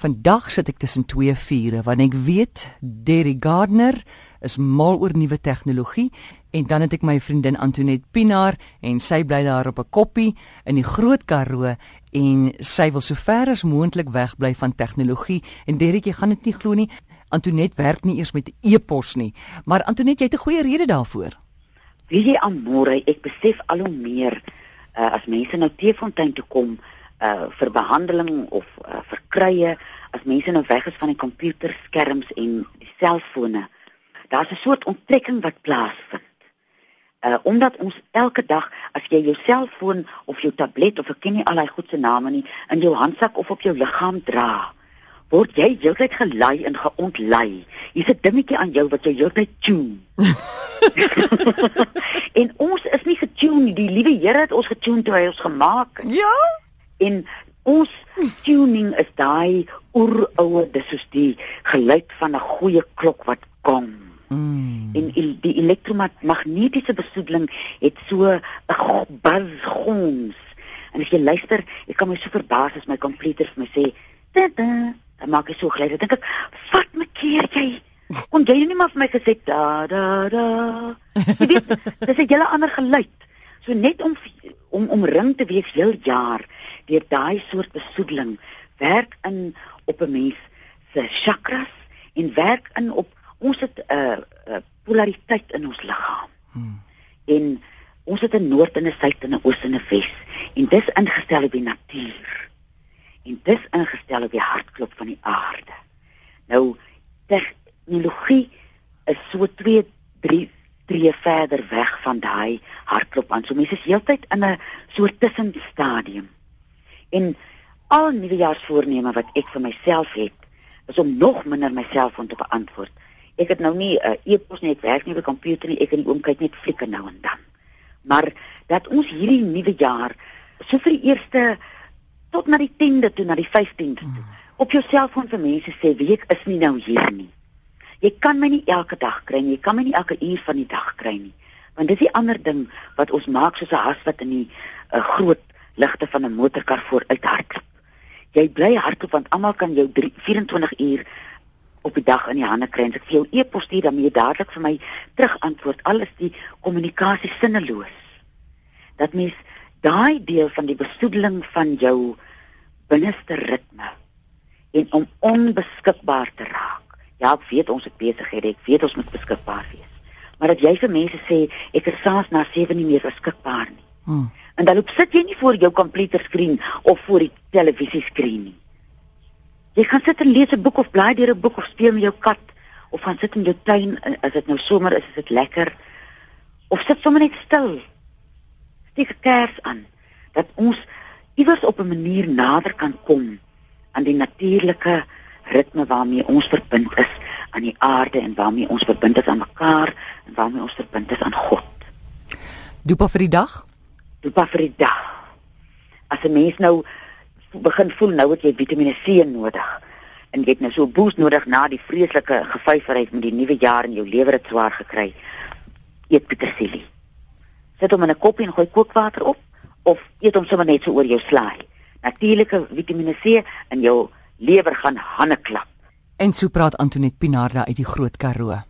Vandag sit ek tussen twee vure want ek weet Derry Gardner is mal oor nuwe tegnologie en dan het ek my vriendin Antoinette Pinaar en sy bly daar op 'n koppie in die Groot Karoo en sy wil so ver as moontlik wegbly van tegnologie. En Derry jy gaan dit nie glo nie Antoinette werk nie eers met e-pos nie. Maar Antoinette jy het 'n goeie rede daarvoor. Wie jy aanmôre ek besef al hoe meer uh, as mense nou Teefontein toe kom uh vir behandeling of uh, vir krye as mense nou weg is van die komputerskerms en die selfone. Daar's 'n soort onttrekking wat plaasvind. Uh omdat ons elke dag as jy jou selfoon of jou tablet of ek ken nie al daai goed se name nie in jou handsak of op jou liggaam dra, word jy heeltyd gelei en geontlei. Hier's 'n dingetjie aan jou wat jy heeltyd tune. en ons is nie getune nie. Die liewe Here het ons getune toe hy ons gemaak het. Ja En ons tuning is daai oeroue dis soos die geluid van 'n goeie klok wat gong. mm. En die elektromagnetiese besoedeling het so 'n buzz gons. En as jy luister, ek kan my so verbaas as my komputer vir my sê, "Tada." Dan maak ek so gly. Dan dink ek, "Wat maak jy?" Kon jy nie maar vir my gesê da da da. Jy weet, dis 'n hele ander geluid. So net om om omring te wees heel jaar deur daai soort besoedeling werk in op 'n mens se chakras en werk in op ons het 'n uh, uh, polariteit in ons liggaam. Hmm. En ons het 'n noord en 'n suid en 'n oos en 'n wes en dis ingestel op die natuur. En dis ingestel op die hartklop van die aarde. Nou tegnologie is so 2 3 tree verder weg van daai hartklop aan. So mense is heeltyd in 'n soort tussenstadium. En al nuwejaarsvoorneme wat ek vir myself het, is om nog minder myself om te beantwoord. Ek het nou nie 'n uh, e-pos nie, ek werk nie by komputer nie, ek kan nie oom kyk net flieke nou en dan. Maar dat ons hierdie nuwe jaar so vir die eerste tot na die 10de toe na die 15de toe op jou selfoon vir mense sê, "Wie ek is nie nou hier nie." Jy kan my nie elke dag kry nie. Jy kan my nie elke uur van die dag kry nie. Want dis die ander ding wat ons maak soos 'n has wat in die uh, groot ligte van 'n motorkar vooruit hardloop. Jy bly hardloop want almal kan jou 3, 24 uur op die dag in die hande kry. En ek vir jou e-pos stuur dan jy dadelik vir my terug antwoord. Al is die kommunikasie sinneloos. Dat mens daai deel van die besoedeling van jou binneste ritme en om onbeskikbaar te raak Ja, ek weet ons het besighede, ek weet ons moet beskikbaar wees. Maar dat jy vir mense sê ek is saans na 7 nie meer beskikbaar nie. Hmm. En dan loop sit jy nie voor jou komputerskerm of voor die televisieskerm nie. Jy gaan sit en lees 'n boek of blaai deur 'n boek of speel met jou kat of gaan sit in jou tuin as dit nou somer is, is dit lekker. Of sit sommer net stil. Steek 'n kers aan dat ons iewers op 'n manier nader kan kom aan die natuurlike ritme waarmee ons verbind is aan die aarde en waarmee ons verbind is aan mekaar en waarmee ons verbind is aan God. Dopa vir die dag? Dopa vir die dag. As 'n mens nou begin voel nou het jy Vitamiene C nodig en jy het nou so 'n boost nodig na die vreeslike gevyferheid met die nuwe jaar en jou lewer het swaar gekry. Eet petersilie. Sit hom in 'n koppie en gooi kookwater op of eet hom sommer net so oor jou slaai. Natuurlike Vitamiene C in jou lewer gaan hande klap. En so praat Antoinette Pinarda uit die Groot Karoo.